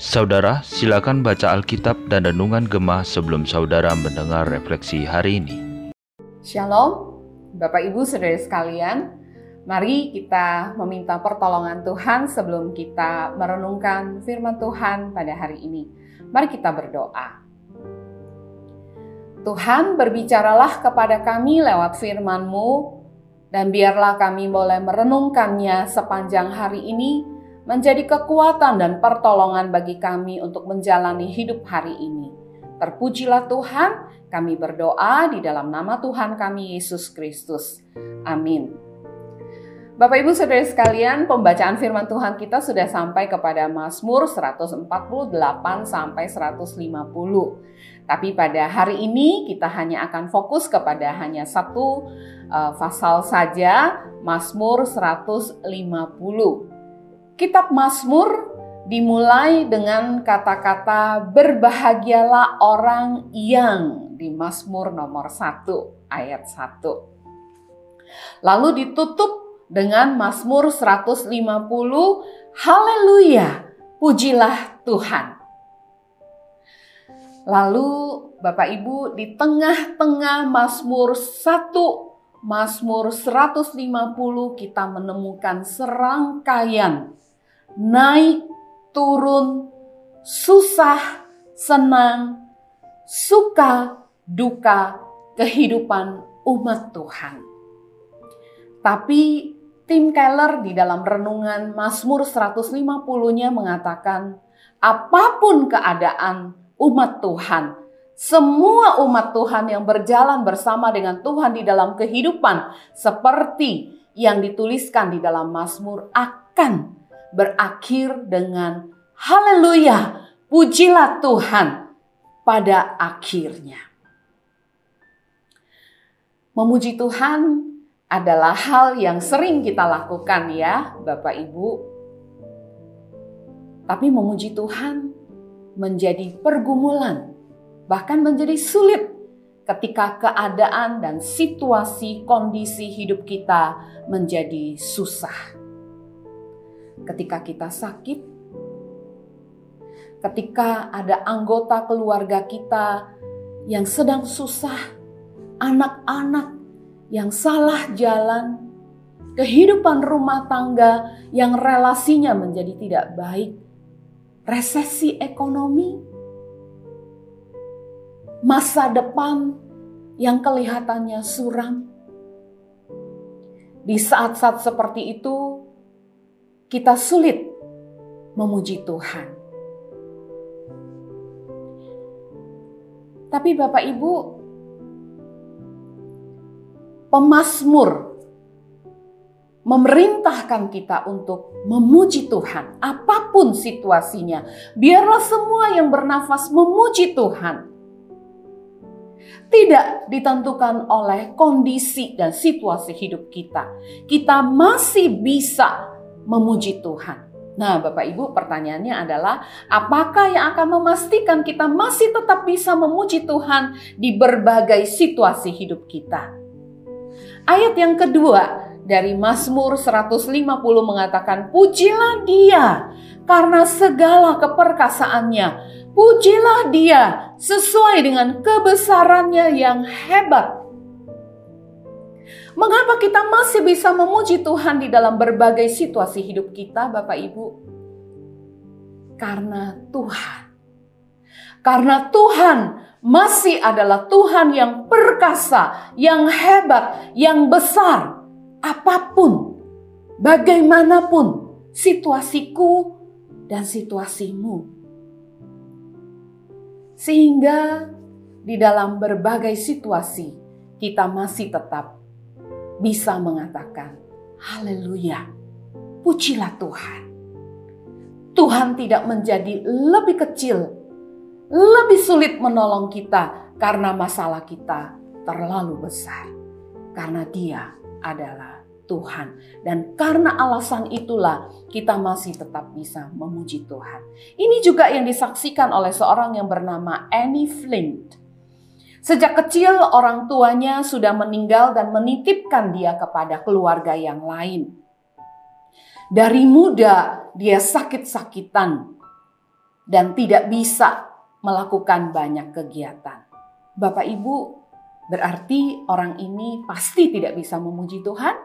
Saudara, silakan baca Alkitab dan Renungan Gemah sebelum saudara mendengar refleksi hari ini. Shalom, Bapak Ibu Saudara sekalian. Mari kita meminta pertolongan Tuhan sebelum kita merenungkan firman Tuhan pada hari ini. Mari kita berdoa. Tuhan berbicaralah kepada kami lewat firman-Mu dan biarlah kami boleh merenungkannya sepanjang hari ini menjadi kekuatan dan pertolongan bagi kami untuk menjalani hidup hari ini. Terpujilah Tuhan, kami berdoa di dalam nama Tuhan kami Yesus Kristus. Amin. Bapak Ibu Saudara sekalian, pembacaan firman Tuhan kita sudah sampai kepada Mazmur 148 sampai 150. Tapi pada hari ini kita hanya akan fokus kepada hanya satu uh, saja, Mazmur 150. Kitab Mazmur dimulai dengan kata-kata berbahagialah orang yang di Mazmur nomor 1 ayat 1. Lalu ditutup dengan Mazmur 150 Haleluya, pujilah Tuhan. Lalu Bapak Ibu di tengah-tengah Mazmur 1 Mazmur 150 kita menemukan serangkaian naik, turun, susah, senang, suka, duka, kehidupan umat Tuhan. Tapi Tim Keller di dalam renungan Mazmur 150-nya mengatakan, apa pun keadaan umat Tuhan, semua umat Tuhan yang berjalan bersama dengan Tuhan di dalam kehidupan seperti yang dituliskan di dalam Mazmur akan berakhir dengan haleluya, pujilah Tuhan pada akhirnya. Memuji Tuhan adalah hal yang sering kita lakukan ya, Bapak Ibu. Tapi memuji Tuhan menjadi pergumulan, bahkan menjadi sulit ketika keadaan dan situasi kondisi hidup kita menjadi susah ketika kita sakit, ketika ada anggota keluarga kita yang sedang susah, anak-anak yang salah jalan, kehidupan rumah tangga yang relasinya menjadi tidak baik, resesi ekonomi, masa depan yang kelihatannya suram. Di saat-saat seperti itu, kita sulit memuji Tuhan. Tapi Bapak Ibu, pemazmur memerintahkan kita untuk memuji Tuhan, apa pun situasinya. Biarlah semua yang bernafas memuji Tuhan. Tidak ditentukan oleh kondisi dan situasi hidup kita. Kita masih bisa memuji Tuhan. Nah, Bapak Ibu, pertanyaannya adalah apakah yang akan memastikan kita masih tetap bisa memuji Tuhan di berbagai situasi hidup kita? Ayat yang kedua dari Mazmur 150 mengatakan, "Pujilah Dia karena segala keperkasaannya. Pujilah Dia sesuai dengan kebesarannya yang hebat." Mengapa kita masih bisa memuji Tuhan di dalam berbagai situasi hidup kita, Bapak Ibu? Karena Tuhan. Karena Tuhan masih adalah Tuhan yang perkasa, yang hebat, yang besar. Apa pun, bagaimanapun situasiku dan situasimu. Sehingga di dalam berbagai situasi kita masih tetap bisa mengatakan, "Haleluya, pujilah Tuhan." Tuhan tidak menjadi lebih kecil, lebih sulit menolong kita karena masalah kita terlalu besar, karena Dia adalah Tuhan, dan karena alasan itulah kita masih tetap bisa memuji Tuhan. Ini juga yang disaksikan oleh seorang yang bernama Annie Flint. Sejak kecil orang tuanya sudah meninggal dan menitipkan dia kepada keluarga yang lain. Dari muda dia sakit-sakitan dan tidak bisa melakukan banyak kegiatan. Bapak Ibu, berarti orang ini pasti tidak bisa memuji Tuhan?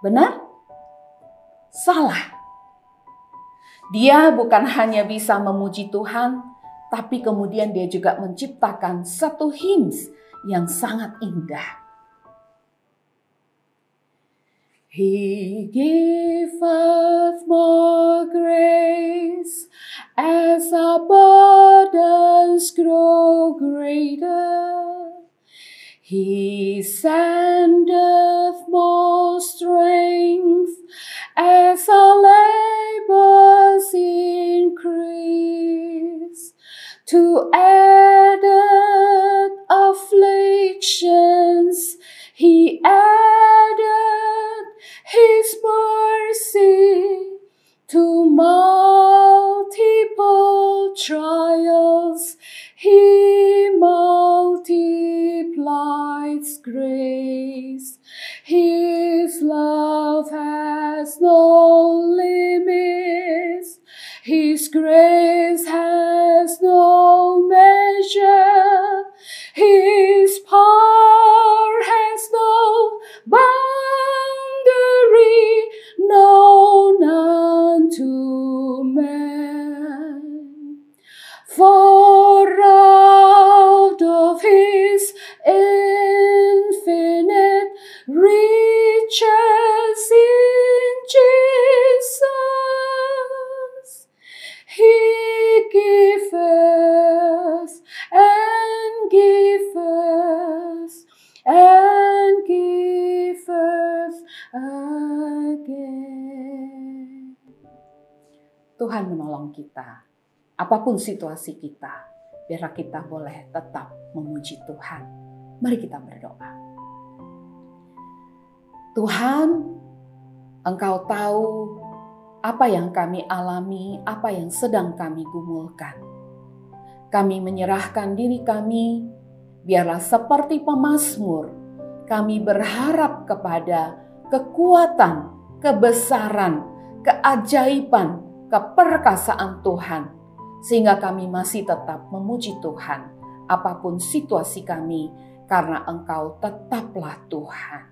Benar? Salah. Dia bukan hanya bisa memuji Tuhan, tapi kemudian dia juga menciptakan satu hymns yang sangat indah. He giveth more grace as our burdens grow greater. He sendeth more strength as our labors increase to added afflictions. He added his mercy to multiple trials. He multiplies grace. His love has no limits. His grace Tuhan menolong kita, apa pun situasi kita, biar kita boleh tetap memuji Tuhan. Mari kita berdoa. Tuhan, Engkau tahu apa yang kami alami, apa yang sedang kami gumulkan. Kami menyerahkan diri kami, biarlah seperti pemazmur, kami berharap kepada kekuatan, kebesaran, keajaiban, keperkasaan Tuhan, sehingga kami masih tetap memuji Tuhan, apa pun situasi kami, karena Engkau tetaplah Tuhan.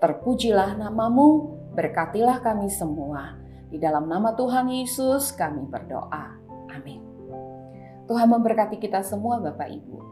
Terpujilah namamu, berkatilah kami semua. Di dalam nama Tuhan Yesus kami berdoa. Amin. Tuhan memberkati kita semua Bapak Ibu.